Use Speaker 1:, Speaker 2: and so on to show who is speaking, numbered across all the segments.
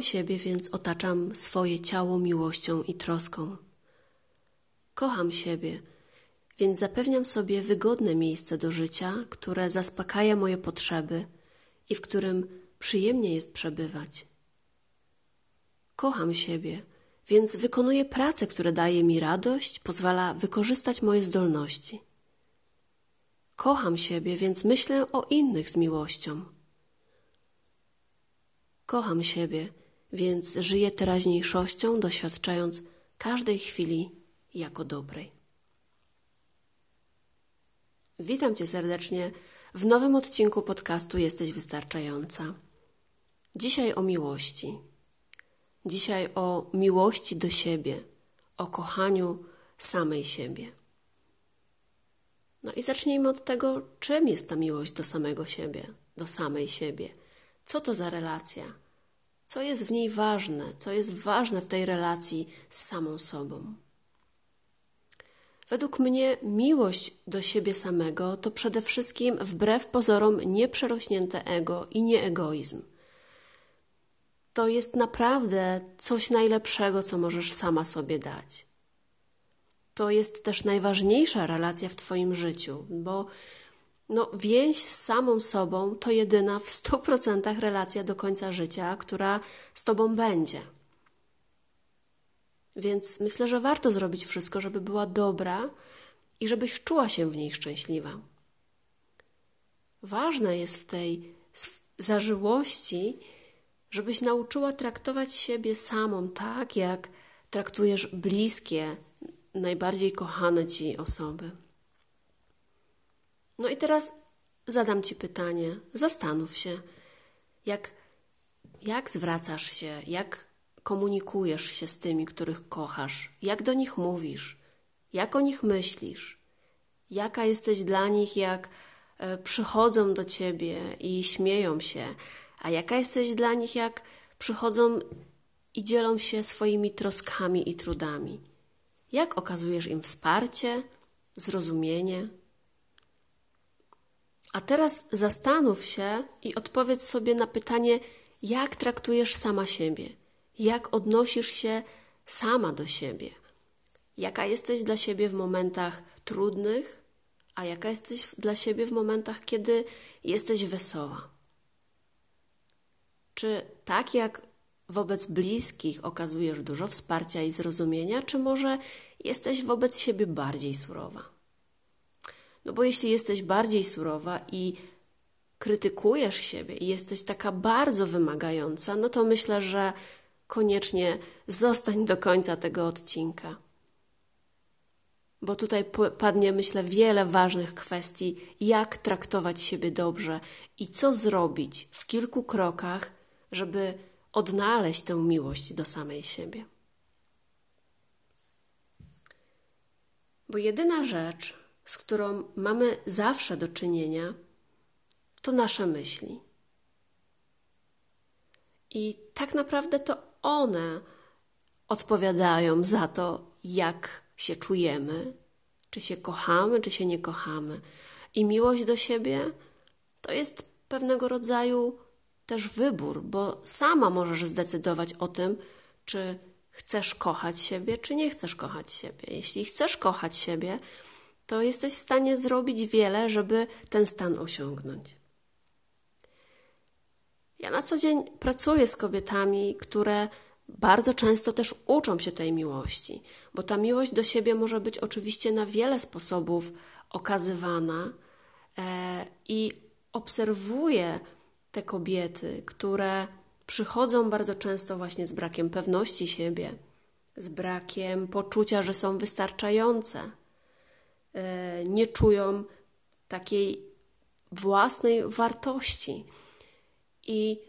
Speaker 1: Kocham siebie, więc otaczam swoje ciało miłością i troską. Kocham siebie, więc zapewniam sobie wygodne miejsce do życia, które zaspokaja moje potrzeby i w którym przyjemnie jest przebywać. Kocham siebie, więc wykonuję pracę, która daje mi radość, pozwala wykorzystać moje zdolności. Kocham siebie, więc myślę o innych z miłością. Kocham siebie, więc żyję teraźniejszością, doświadczając każdej chwili jako dobrej. Witam Cię serdecznie w nowym odcinku podcastu Jesteś Wystarczająca. Dzisiaj o miłości. Dzisiaj o miłości do siebie, o kochaniu samej siebie. No i zacznijmy od tego, czym jest ta miłość do samego siebie, do samej siebie. Co to za relacja? Co jest w niej ważne? Co jest ważne w tej relacji z samą sobą? Według mnie miłość do siebie samego to przede wszystkim wbrew pozorom nieprzerośnięte ego i nie egoizm. To jest naprawdę coś najlepszego, co możesz sama sobie dać. To jest też najważniejsza relacja w Twoim życiu, bo no, więź z samą sobą to jedyna w 100% relacja do końca życia, która z Tobą będzie. Więc myślę, że warto zrobić wszystko, żeby była dobra i żebyś czuła się w niej szczęśliwa. Ważne jest w tej zażyłości, żebyś nauczyła traktować siebie samą tak, jak traktujesz bliskie, najbardziej kochane ci osoby. No i teraz zadam ci pytanie, zastanów się, jak, jak zwracasz się, jak komunikujesz się z tymi, których kochasz, jak do nich mówisz, jak o nich myślisz, jaka jesteś dla nich, jak e, przychodzą do ciebie i śmieją się, a jaka jesteś dla nich, jak przychodzą i dzielą się swoimi troskami i trudami. Jak okazujesz im wsparcie, zrozumienie? A teraz zastanów się i odpowiedz sobie na pytanie, jak traktujesz sama siebie jak odnosisz się sama do siebie, jaka jesteś dla siebie w momentach trudnych, a jaka jesteś dla siebie w momentach, kiedy jesteś wesoła. Czy tak jak wobec bliskich okazujesz dużo wsparcia i zrozumienia, czy może jesteś wobec siebie bardziej surowa? No bo jeśli jesteś bardziej surowa i krytykujesz siebie i jesteś taka bardzo wymagająca, no to myślę, że koniecznie zostań do końca tego odcinka. Bo tutaj padnie, myślę, wiele ważnych kwestii, jak traktować siebie dobrze i co zrobić w kilku krokach, żeby odnaleźć tę miłość do samej siebie. Bo jedyna rzecz, z którą mamy zawsze do czynienia, to nasze myśli. I tak naprawdę to one odpowiadają za to, jak się czujemy, czy się kochamy, czy się nie kochamy. I miłość do siebie to jest pewnego rodzaju też wybór, bo sama możesz zdecydować o tym, czy chcesz kochać siebie, czy nie chcesz kochać siebie. Jeśli chcesz kochać siebie, to jesteś w stanie zrobić wiele, żeby ten stan osiągnąć. Ja na co dzień pracuję z kobietami, które bardzo często też uczą się tej miłości, bo ta miłość do siebie może być oczywiście na wiele sposobów okazywana e, i obserwuję te kobiety, które przychodzą bardzo często właśnie z brakiem pewności siebie, z brakiem poczucia, że są wystarczające, nie czują takiej własnej wartości. I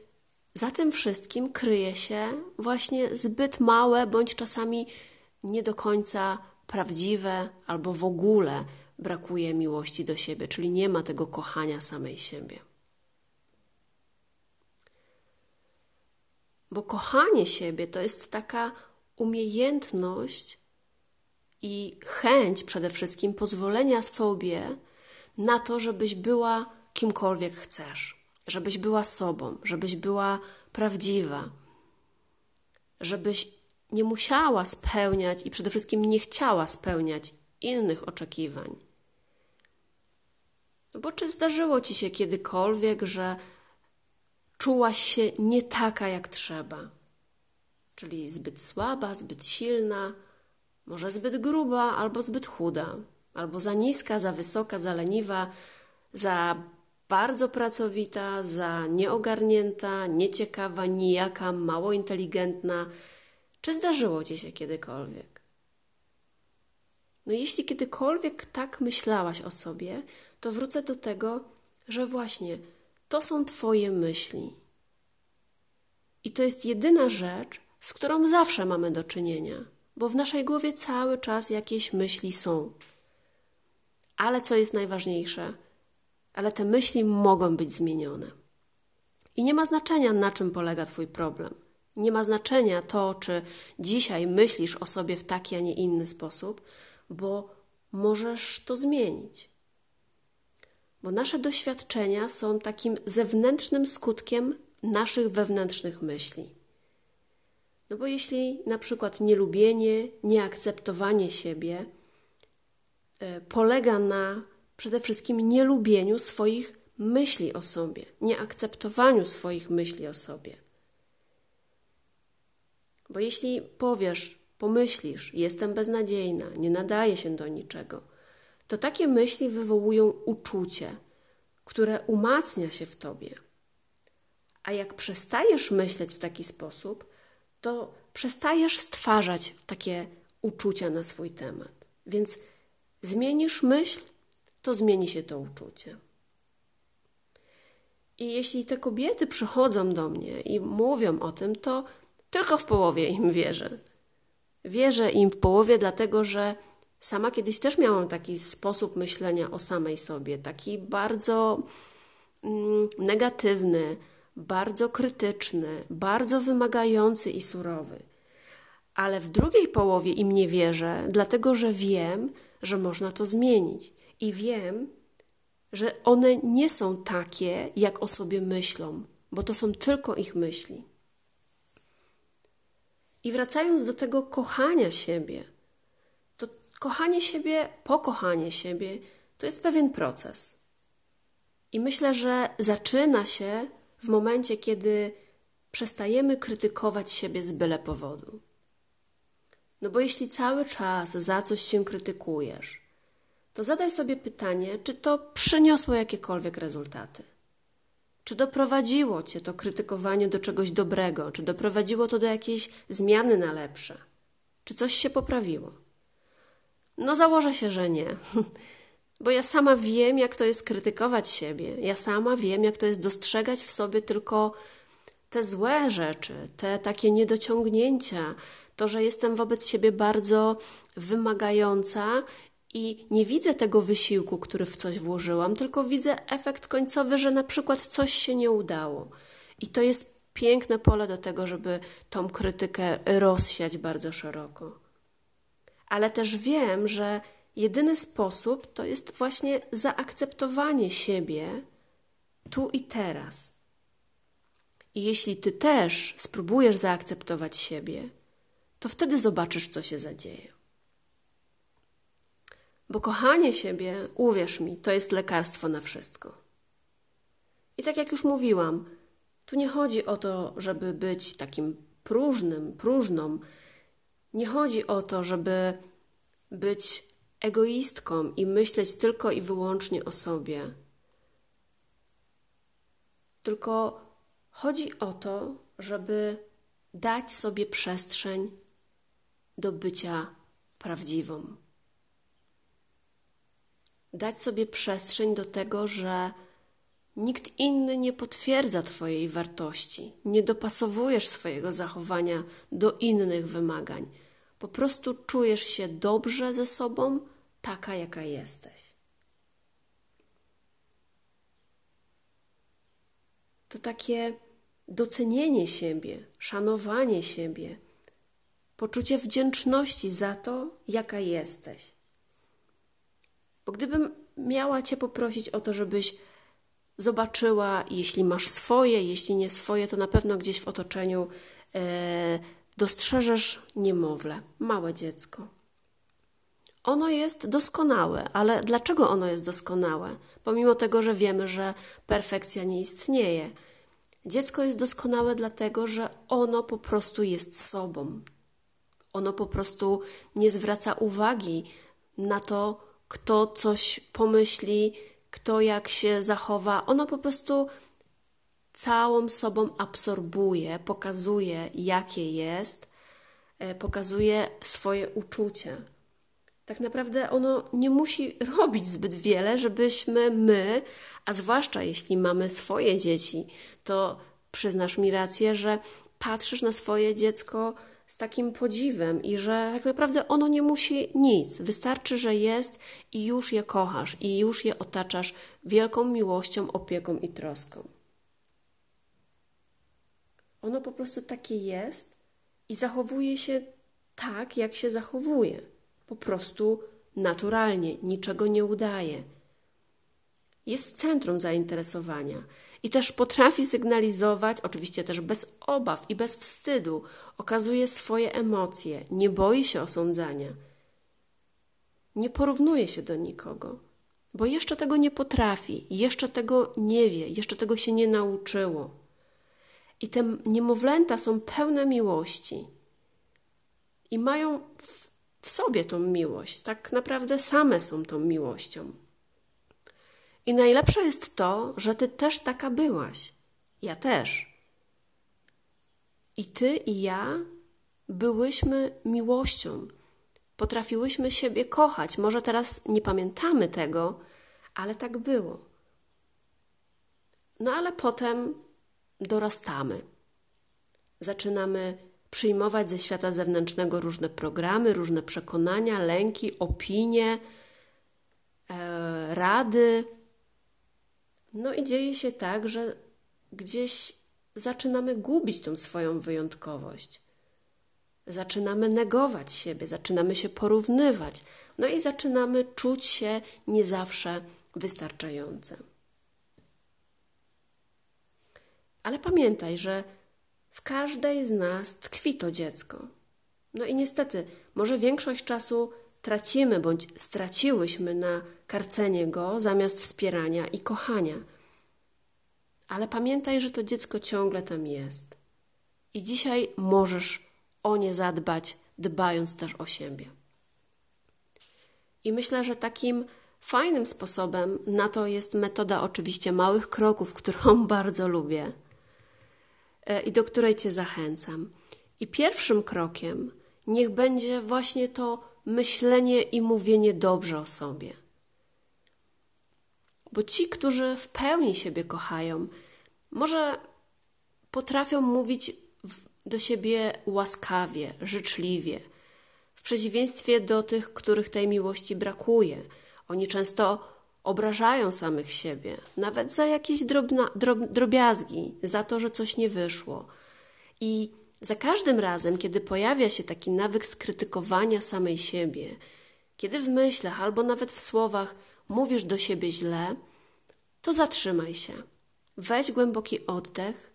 Speaker 1: za tym wszystkim kryje się właśnie zbyt małe, bądź czasami nie do końca prawdziwe, albo w ogóle brakuje miłości do siebie, czyli nie ma tego kochania samej siebie. Bo kochanie siebie to jest taka umiejętność i chęć przede wszystkim pozwolenia sobie na to, żebyś była kimkolwiek chcesz żebyś była sobą, żebyś była prawdziwa, żebyś nie musiała spełniać i przede wszystkim nie chciała spełniać innych oczekiwań. No bo czy zdarzyło ci się kiedykolwiek, że czułaś się nie taka jak trzeba? Czyli zbyt słaba, zbyt silna, może zbyt gruba albo zbyt chuda, albo za niska, za wysoka, za leniwa, za bardzo pracowita, za nieogarnięta, nieciekawa, nijaka, mało inteligentna. Czy zdarzyło ci się kiedykolwiek? No jeśli kiedykolwiek tak myślałaś o sobie, to wrócę do tego, że właśnie to są Twoje myśli. I to jest jedyna rzecz, z którą zawsze mamy do czynienia, bo w naszej głowie cały czas jakieś myśli są. Ale co jest najważniejsze? ale te myśli mogą być zmienione. I nie ma znaczenia, na czym polega Twój problem. Nie ma znaczenia to, czy dzisiaj myślisz o sobie w taki, a nie inny sposób, bo możesz to zmienić. Bo nasze doświadczenia są takim zewnętrznym skutkiem naszych wewnętrznych myśli. No bo jeśli na przykład nielubienie, nieakceptowanie siebie e, polega na przede wszystkim nielubieniu swoich myśli o sobie, nieakceptowaniu swoich myśli o sobie. Bo jeśli powiesz, pomyślisz, jestem beznadziejna, nie nadaje się do niczego, to takie myśli wywołują uczucie, które umacnia się w tobie. A jak przestajesz myśleć w taki sposób, to przestajesz stwarzać takie uczucia na swój temat. Więc zmienisz myśl, to zmieni się to uczucie. I jeśli te kobiety przychodzą do mnie i mówią o tym, to tylko w połowie im wierzę. Wierzę im w połowie, dlatego że sama kiedyś też miałam taki sposób myślenia o samej sobie, taki bardzo mm, negatywny, bardzo krytyczny, bardzo wymagający i surowy. Ale w drugiej połowie im nie wierzę, dlatego że wiem, że można to zmienić i wiem, że one nie są takie, jak o sobie myślą, bo to są tylko ich myśli. I wracając do tego kochania siebie, to kochanie siebie, pokochanie siebie to jest pewien proces. I myślę, że zaczyna się w momencie, kiedy przestajemy krytykować siebie z byle powodu. No bo jeśli cały czas za coś się krytykujesz, to zadaj sobie pytanie, czy to przyniosło jakiekolwiek rezultaty. Czy doprowadziło cię to krytykowanie do czegoś dobrego? Czy doprowadziło to do jakiejś zmiany na lepsze? Czy coś się poprawiło? No, założę się, że nie. Bo ja sama wiem, jak to jest krytykować siebie. Ja sama wiem, jak to jest dostrzegać w sobie tylko te złe rzeczy, te takie niedociągnięcia, to, że jestem wobec siebie bardzo wymagająca i nie widzę tego wysiłku, który w coś włożyłam, tylko widzę efekt końcowy, że na przykład coś się nie udało. I to jest piękne pole do tego, żeby tą krytykę rozsiać bardzo szeroko. Ale też wiem, że jedyny sposób to jest właśnie zaakceptowanie siebie tu i teraz. I jeśli ty też spróbujesz zaakceptować siebie, to wtedy zobaczysz, co się zadzieje. Bo kochanie siebie, uwierz mi, to jest lekarstwo na wszystko. I tak jak już mówiłam, Tu nie chodzi o to, żeby być takim próżnym, próżną. Nie chodzi o to, żeby być egoistką i myśleć tylko i wyłącznie o sobie. Tylko chodzi o to, żeby dać sobie przestrzeń do bycia prawdziwą. Dać sobie przestrzeń do tego, że nikt inny nie potwierdza Twojej wartości, nie dopasowujesz swojego zachowania do innych wymagań. Po prostu czujesz się dobrze ze sobą, taka jaka jesteś. To takie docenienie siebie, szanowanie siebie, poczucie wdzięczności za to, jaka jesteś. Bo gdybym miała Cię poprosić o to, żebyś zobaczyła, jeśli masz swoje, jeśli nie swoje, to na pewno gdzieś w otoczeniu e, dostrzeżesz niemowlę, małe dziecko. Ono jest doskonałe, ale dlaczego ono jest doskonałe? Pomimo tego, że wiemy, że perfekcja nie istnieje. Dziecko jest doskonałe dlatego, że ono po prostu jest sobą. Ono po prostu nie zwraca uwagi na to, kto coś pomyśli, kto jak się zachowa. Ono po prostu całą sobą absorbuje, pokazuje, jakie jest, e, pokazuje swoje uczucia. Tak naprawdę ono nie musi robić zbyt wiele, żebyśmy my, a zwłaszcza jeśli mamy swoje dzieci, to przyznasz mi rację, że patrzysz na swoje dziecko z takim podziwem i że tak naprawdę ono nie musi nic. Wystarczy, że jest i już je kochasz i już je otaczasz wielką miłością, opieką i troską. Ono po prostu takie jest i zachowuje się tak, jak się zachowuje. Po prostu naturalnie, niczego nie udaje. Jest w centrum zainteresowania i też potrafi sygnalizować, oczywiście też bez obaw i bez wstydu, okazuje swoje emocje, nie boi się osądzania. Nie porównuje się do nikogo, bo jeszcze tego nie potrafi, jeszcze tego nie wie, jeszcze tego się nie nauczyło. I te niemowlęta są pełne miłości i mają w, sobie tą miłość. Tak naprawdę same są tą miłością. I najlepsze jest to, że ty też taka byłaś. Ja też. I ty i ja byłyśmy miłością. Potrafiłyśmy siebie kochać. Może teraz nie pamiętamy tego, ale tak było. No ale potem dorastamy. Zaczynamy przyjmować ze świata zewnętrznego różne programy, różne przekonania, lęki, opinie, e, rady. No i dzieje się tak, że gdzieś zaczynamy gubić tą swoją wyjątkowość. Zaczynamy negować siebie, zaczynamy się porównywać, no i zaczynamy czuć się nie zawsze wystarczające. Ale pamiętaj, że w każdej z nas tkwi to dziecko. No i niestety, może większość czasu tracimy bądź straciłyśmy na karcenie go zamiast wspierania i kochania. Ale pamiętaj, że to dziecko ciągle tam jest. I dzisiaj możesz o nie zadbać, dbając też o siebie. I myślę, że takim fajnym sposobem na to jest metoda oczywiście małych kroków, którą bardzo lubię i do której Cię zachęcam. I pierwszym krokiem niech będzie właśnie to myślenie i mówienie dobrze o sobie. Bo ci, którzy w pełni siebie kochają, może potrafią mówić do siebie łaskawie, życzliwie, w przeciwieństwie do tych, których tej miłości brakuje. Oni często obrażają samych siebie, nawet za jakieś drobna, drob, drobiazgi, za to, że coś nie wyszło. I za każdym razem, kiedy pojawia się taki nawyk skrytykowania samej siebie, kiedy w myślach albo nawet w słowach mówisz do siebie źle, to zatrzymaj się. Weź głęboki oddech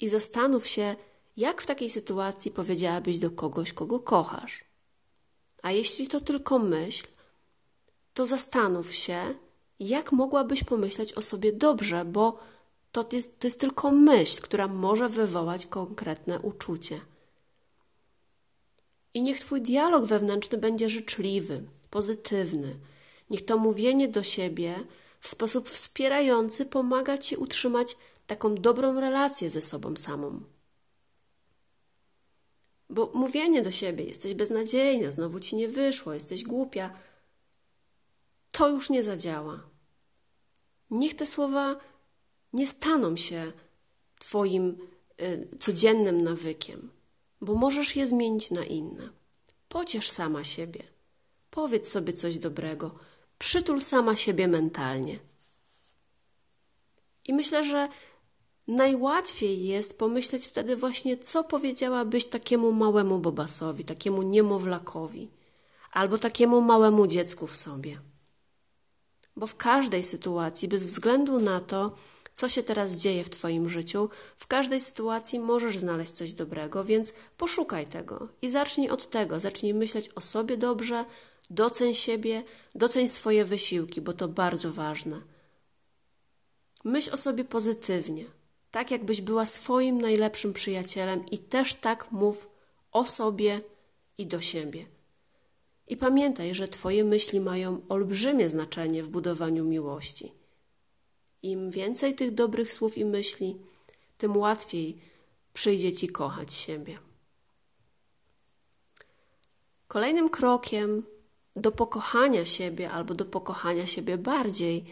Speaker 1: i zastanów się, jak w takiej sytuacji powiedziałabyś do kogoś, kogo kochasz. A jeśli to tylko myśl, to zastanów się, jak mogłabyś pomyśleć o sobie dobrze, bo to jest, to jest tylko myśl, która może wywołać konkretne uczucie. I niech Twój dialog wewnętrzny będzie życzliwy, pozytywny. Niech to mówienie do siebie w sposób wspierający pomaga Ci utrzymać taką dobrą relację ze sobą samą. Bo mówienie do siebie, jesteś beznadziejna, znowu ci nie wyszło, jesteś głupia, to już nie zadziała. Niech te słowa nie staną się Twoim y, codziennym nawykiem, bo możesz je zmienić na inne. Pociesz sama siebie, powiedz sobie coś dobrego, przytul sama siebie mentalnie. I myślę, że najłatwiej jest pomyśleć wtedy właśnie, co powiedziałabyś takiemu małemu bobasowi, takiemu niemowlakowi, albo takiemu małemu dziecku w sobie. Bo w każdej sytuacji, bez względu na to, co się teraz dzieje w Twoim życiu, w każdej sytuacji możesz znaleźć coś dobrego, więc poszukaj tego i zacznij od tego. Zacznij myśleć o sobie dobrze, doceń siebie, doceń swoje wysiłki, bo to bardzo ważne. Myśl o sobie pozytywnie, tak jakbyś była swoim najlepszym przyjacielem i też tak mów o sobie i do siebie. I pamiętaj, że Twoje myśli mają olbrzymie znaczenie w budowaniu miłości. Im więcej tych dobrych słów i myśli, tym łatwiej przyjdzie Ci kochać siebie. Kolejnym krokiem do pokochania siebie albo do pokochania siebie bardziej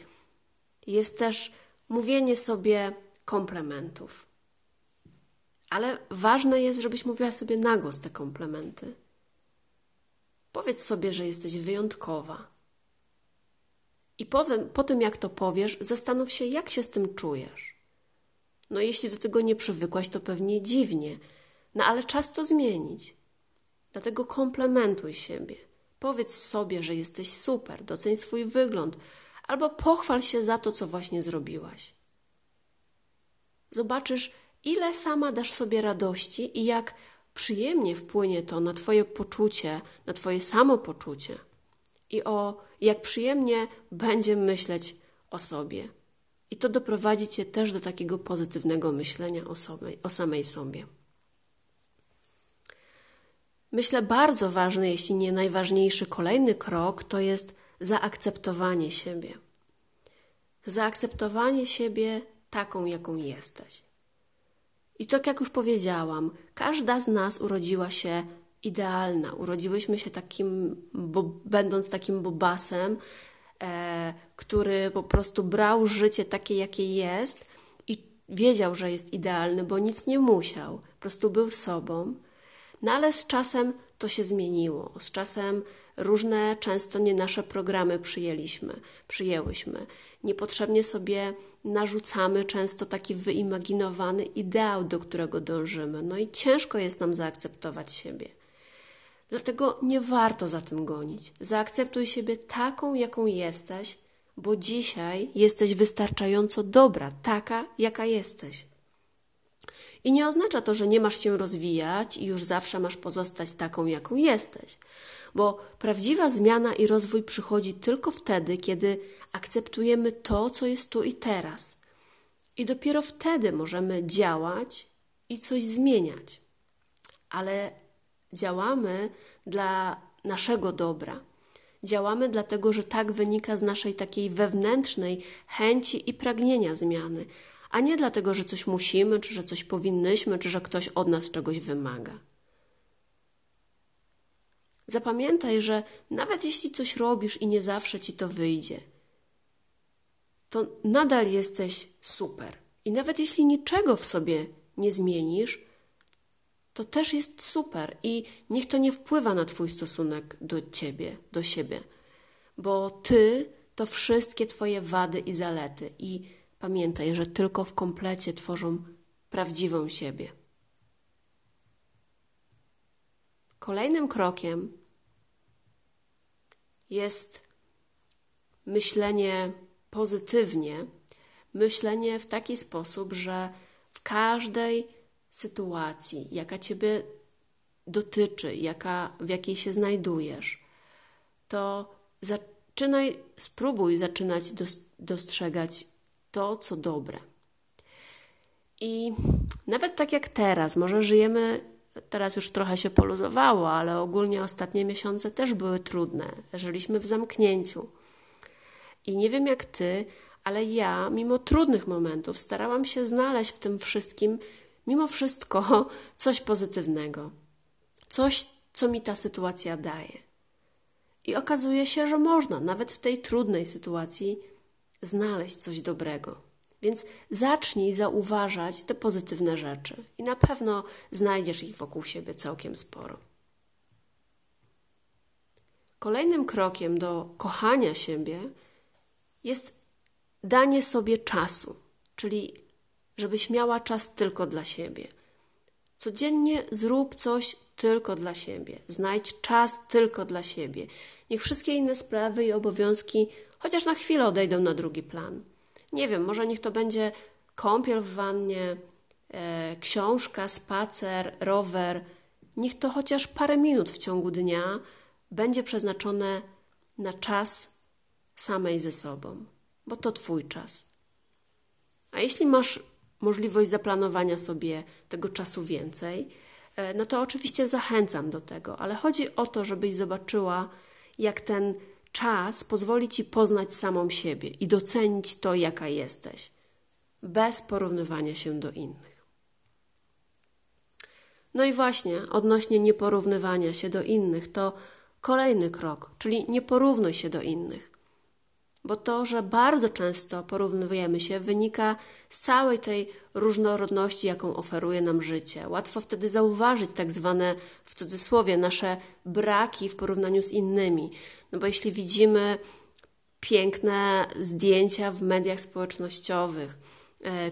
Speaker 1: jest też mówienie sobie komplementów. Ale ważne jest, żebyś mówiła sobie na głos te komplementy. Powiedz sobie, że jesteś wyjątkowa. I po, po tym, jak to powiesz, zastanów się, jak się z tym czujesz. No, jeśli do tego nie przywykłaś, to pewnie dziwnie, no ale czas to zmienić. Dlatego komplementuj siebie. Powiedz sobie, że jesteś super, doceń swój wygląd, albo pochwal się za to, co właśnie zrobiłaś. Zobaczysz, ile sama dasz sobie radości i jak przyjemnie wpłynie to na Twoje poczucie, na Twoje samopoczucie i o jak przyjemnie będzie myśleć o sobie. I to doprowadzi Cię też do takiego pozytywnego myślenia o, sobie, o samej sobie. Myślę, bardzo ważny, jeśli nie najważniejszy kolejny krok, to jest zaakceptowanie siebie. Zaakceptowanie siebie taką, jaką jesteś. I tak jak już powiedziałam, każda z nas urodziła się idealna. Urodziłyśmy się takim, bo, będąc takim bobasem, e, który po prostu brał życie takie, jakie jest i wiedział, że jest idealny, bo nic nie musiał. Po prostu był sobą. No ale z czasem to się zmieniło. Z czasem różne, często nie nasze programy przyjęliśmy, przyjęłyśmy. Niepotrzebnie sobie narzucamy często taki wyimaginowany ideał, do którego dążymy. No i ciężko jest nam zaakceptować siebie. Dlatego nie warto za tym gonić. Zaakceptuj siebie taką, jaką jesteś, bo dzisiaj jesteś wystarczająco dobra, taka, jaka jesteś. I nie oznacza to, że nie masz się rozwijać i już zawsze masz pozostać taką, jaką jesteś, bo prawdziwa zmiana i rozwój przychodzi tylko wtedy, kiedy akceptujemy to, co jest tu i teraz. I dopiero wtedy możemy działać i coś zmieniać. Ale działamy dla naszego dobra. Działamy dlatego, że tak wynika z naszej takiej wewnętrznej chęci i pragnienia zmiany, a nie dlatego, że coś musimy, czy że coś powinnyśmy, czy że ktoś od nas czegoś wymaga. Zapamiętaj, że nawet jeśli coś robisz i nie zawsze ci to wyjdzie, to nadal jesteś super. I nawet jeśli niczego w sobie nie zmienisz, to też jest super i niech to nie wpływa na Twój stosunek do Ciebie, do siebie, bo Ty to wszystkie Twoje wady i zalety i pamiętaj, że tylko w komplecie tworzą prawdziwą siebie. Kolejnym krokiem jest myślenie pozytywnie, myślenie w taki sposób, że w każdej sytuacji, jaka Ciebie dotyczy, jaka, w jakiej się znajdujesz, to zaczynaj, spróbuj zaczynać dostrzegać to, co dobre. I nawet tak jak teraz, może żyjemy, teraz już trochę się poluzowało, ale ogólnie ostatnie miesiące też były trudne. Żyliśmy w zamknięciu. I nie wiem jak ty, ale ja, mimo trudnych momentów, starałam się znaleźć w tym wszystkim, mimo wszystko, coś pozytywnego. Coś, co mi ta sytuacja daje. I okazuje się, że można, nawet w tej trudnej sytuacji, znaleźć coś dobrego. Więc zacznij zauważać te pozytywne rzeczy i na pewno znajdziesz ich wokół siebie całkiem sporo. Kolejnym krokiem do kochania siebie jest danie sobie czasu, czyli żebyś miała czas tylko dla siebie. Codziennie zrób coś tylko dla siebie. Znajdź czas tylko dla siebie. Niech wszystkie inne sprawy i obowiązki chociaż na chwilę odejdą na drugi plan. Nie wiem, może niech to będzie kąpiel w wannie, e, książka, spacer, rower. Niech to chociaż parę minut w ciągu dnia będzie przeznaczone na czas samej ze sobą, bo to Twój czas. A jeśli masz możliwość zaplanowania sobie tego czasu więcej, e, no to oczywiście zachęcam do tego, ale chodzi o to, żebyś zobaczyła, jak ten czas pozwoli ci poznać samą siebie i docenić to, jaka jesteś, bez porównywania się do innych. No i właśnie, odnośnie nieporównywania się do innych, to kolejny krok, czyli nie porównuj się do innych bo to, że bardzo często porównujemy się, wynika z całej tej różnorodności, jaką oferuje nam życie. Łatwo wtedy zauważyć tak zwane, w cudzysłowie, nasze braki w porównaniu z innymi. No bo jeśli widzimy piękne zdjęcia w mediach społecznościowych,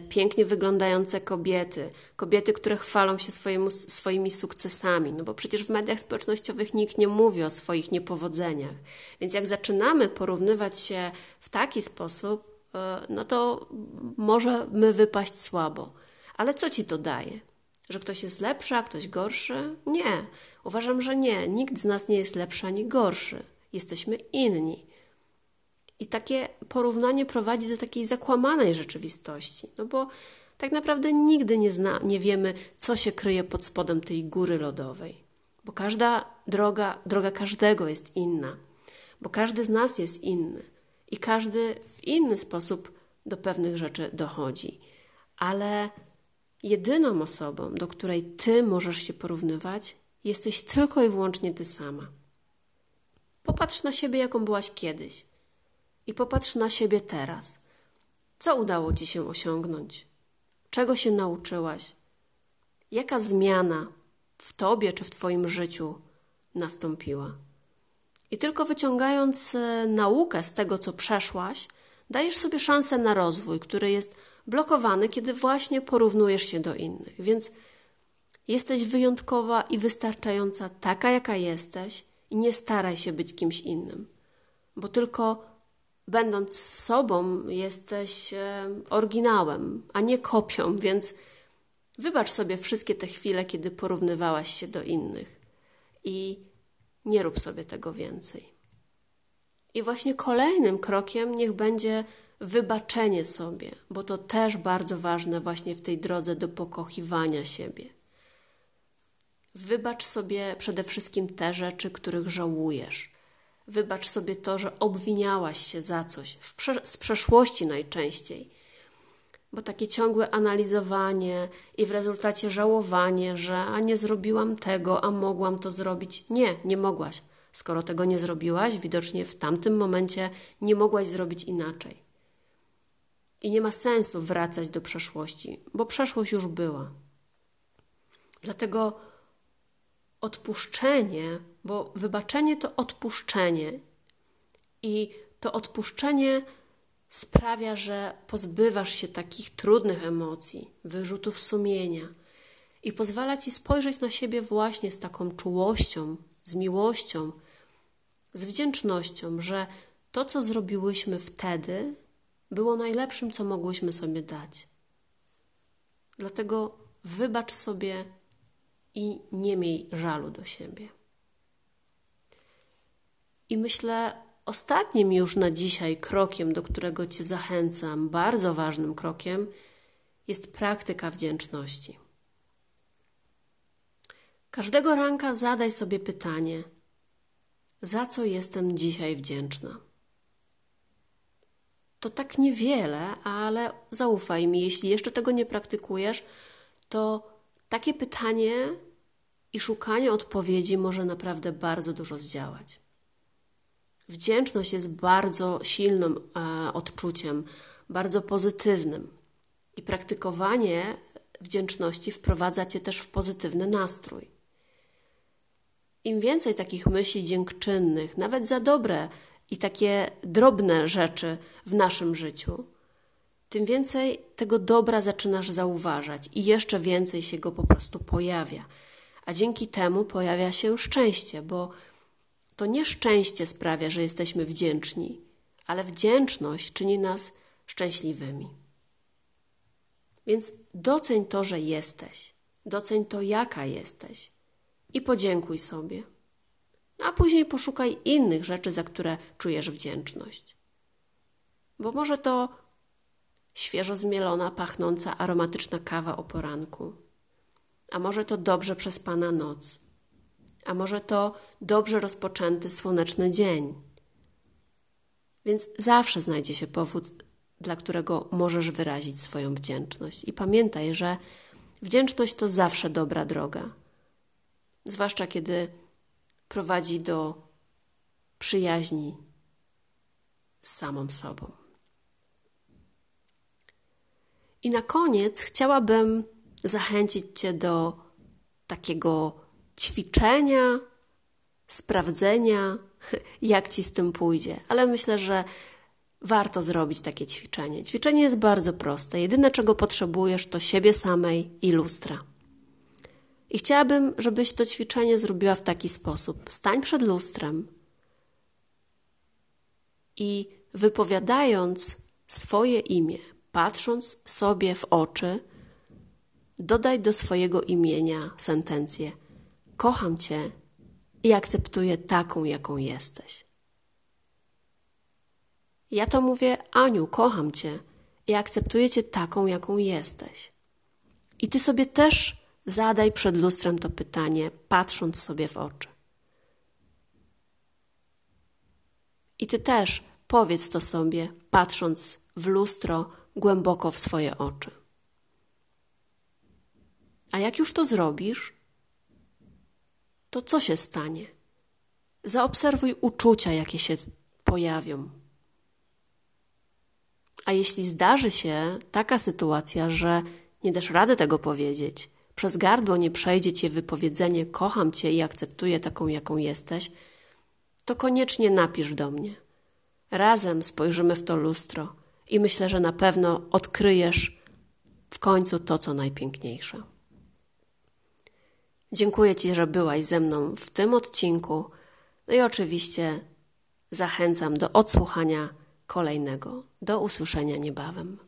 Speaker 1: pięknie wyglądające kobiety, kobiety, które chwalą się swoimi, swoimi sukcesami, no bo przecież w mediach społecznościowych nikt nie mówi o swoich niepowodzeniach. Więc jak zaczynamy porównywać się w taki sposób, e, no to możemy wypaść słabo. Ale co ci to daje? Że ktoś jest lepszy, a ktoś gorszy? Nie. Uważam, że nie. Nikt z nas nie jest lepszy ani gorszy. Jesteśmy inni. I takie porównanie prowadzi do takiej zakłamanej rzeczywistości, no bo tak naprawdę nigdy nie, zna, nie wiemy, co się kryje pod spodem tej góry lodowej, bo każda droga, droga każdego jest inna, bo każdy z nas jest inny. I każdy w inny sposób do pewnych rzeczy dochodzi, ale jedyną osobą, do której ty możesz się porównywać, jesteś tylko i wyłącznie ty sama. Popatrz na siebie, jaką byłaś kiedyś i popatrz na siebie teraz. Co udało ci się osiągnąć? Czego się nauczyłaś? Jaka zmiana w tobie czy w twoim życiu nastąpiła? I tylko wyciągając e, naukę z tego, co przeszłaś, dajesz sobie szansę na rozwój, który jest blokowany, kiedy właśnie porównujesz się do innych. Więc jesteś wyjątkowa i wystarczająca taka, jaka jesteś, i nie staraj się być kimś innym, bo tylko będąc sobą, jesteś e, oryginałem, a nie kopią, więc wybacz sobie wszystkie te chwile, kiedy porównywałaś się do innych i nie rób sobie tego więcej. I właśnie kolejnym krokiem niech będzie wybaczenie sobie, bo to też bardzo ważne właśnie w tej drodze do pokochiwania siebie. Wybacz sobie przede wszystkim te rzeczy, których żałujesz Wybacz sobie to, że obwiniałaś się za coś, prze z przeszłości najczęściej. Bo takie ciągłe analizowanie i w rezultacie żałowanie, że a nie zrobiłam tego, a mogłam to zrobić. Nie, nie mogłaś. Skoro tego nie zrobiłaś, widocznie w tamtym momencie nie mogłaś zrobić inaczej. I nie ma sensu wracać do przeszłości, bo przeszłość już była. Dlatego odpuszczenie, bo wybaczenie to odpuszczenie. I to odpuszczenie sprawia, że pozbywasz się takich trudnych emocji, wyrzutów sumienia i pozwala ci spojrzeć na siebie właśnie z taką czułością, z miłością, z wdzięcznością, że to, co zrobiłyśmy wtedy, było najlepszym, co mogłyśmy sobie dać. Dlatego wybacz sobie i nie miej żalu do siebie. I myślę, ostatnim już na dzisiaj krokiem, do którego Cię zachęcam, bardzo ważnym krokiem, jest praktyka wdzięczności. Każdego ranka zadaj sobie pytanie: za co jestem dzisiaj wdzięczna? To tak niewiele, ale zaufaj mi, jeśli jeszcze tego nie praktykujesz, to takie pytanie i szukanie odpowiedzi może naprawdę bardzo dużo zdziałać. Wdzięczność jest bardzo silnym e, odczuciem, bardzo pozytywnym. I praktykowanie wdzięczności wprowadza cię też w pozytywny nastrój. Im więcej takich myśli dziękczynnych, nawet za dobre i takie drobne rzeczy w naszym życiu, tym więcej tego dobra zaczynasz zauważać i jeszcze więcej się go po prostu pojawia. A dzięki temu pojawia się szczęście, bo to nie szczęście sprawia, że jesteśmy wdzięczni, ale wdzięczność czyni nas szczęśliwymi. Więc doceń to, że jesteś, doceń to, jaka jesteś i podziękuj sobie. A później poszukaj innych rzeczy, za które czujesz wdzięczność. Bo może to świeżo zmielona, pachnąca, aromatyczna kawa o poranku. A może to dobrze przespana noc. A może to dobrze rozpoczęty słoneczny dzień. Więc zawsze znajdzie się powód, dla którego możesz wyrazić swoją wdzięczność. I pamiętaj, że wdzięczność to zawsze dobra droga. Zwłaszcza kiedy prowadzi do przyjaźni z samą sobą. I na koniec chciałabym zachęcić Cię do takiego ćwiczenia, sprawdzenia, jak Ci z tym pójdzie. Ale myślę, że warto zrobić takie ćwiczenie. Ćwiczenie jest bardzo proste. Jedyne, czego potrzebujesz, to siebie samej i lustra. I chciałabym, żebyś to ćwiczenie zrobiła w taki sposób. Stań przed lustrem i wypowiadając swoje imię, patrząc sobie w oczy, dodaj do swojego imienia sentencję: Kocham Cię i akceptuję taką, jaką jesteś. Ja to mówię, Aniu, kocham Cię i akceptuję Cię taką, jaką jesteś. I Ty sobie też zadaj przed lustrem to pytanie, patrząc sobie w oczy. I Ty też powiedz to sobie, patrząc w lustro głęboko w swoje oczy. A jak już to zrobisz, to co się stanie? Zaobserwuj uczucia, jakie się pojawią. A jeśli zdarzy się taka sytuacja, że nie dasz rady tego powiedzieć, przez gardło nie przejdzie cię wypowiedzenie kocham cię i akceptuję taką, jaką jesteś, to koniecznie napisz do mnie. Razem spojrzymy w to lustro i myślę, że na pewno odkryjesz w końcu to, co najpiękniejsze. Dziękuję Ci, że byłaś ze mną w tym odcinku. No i oczywiście zachęcam do odsłuchania kolejnego. Do usłyszenia niebawem.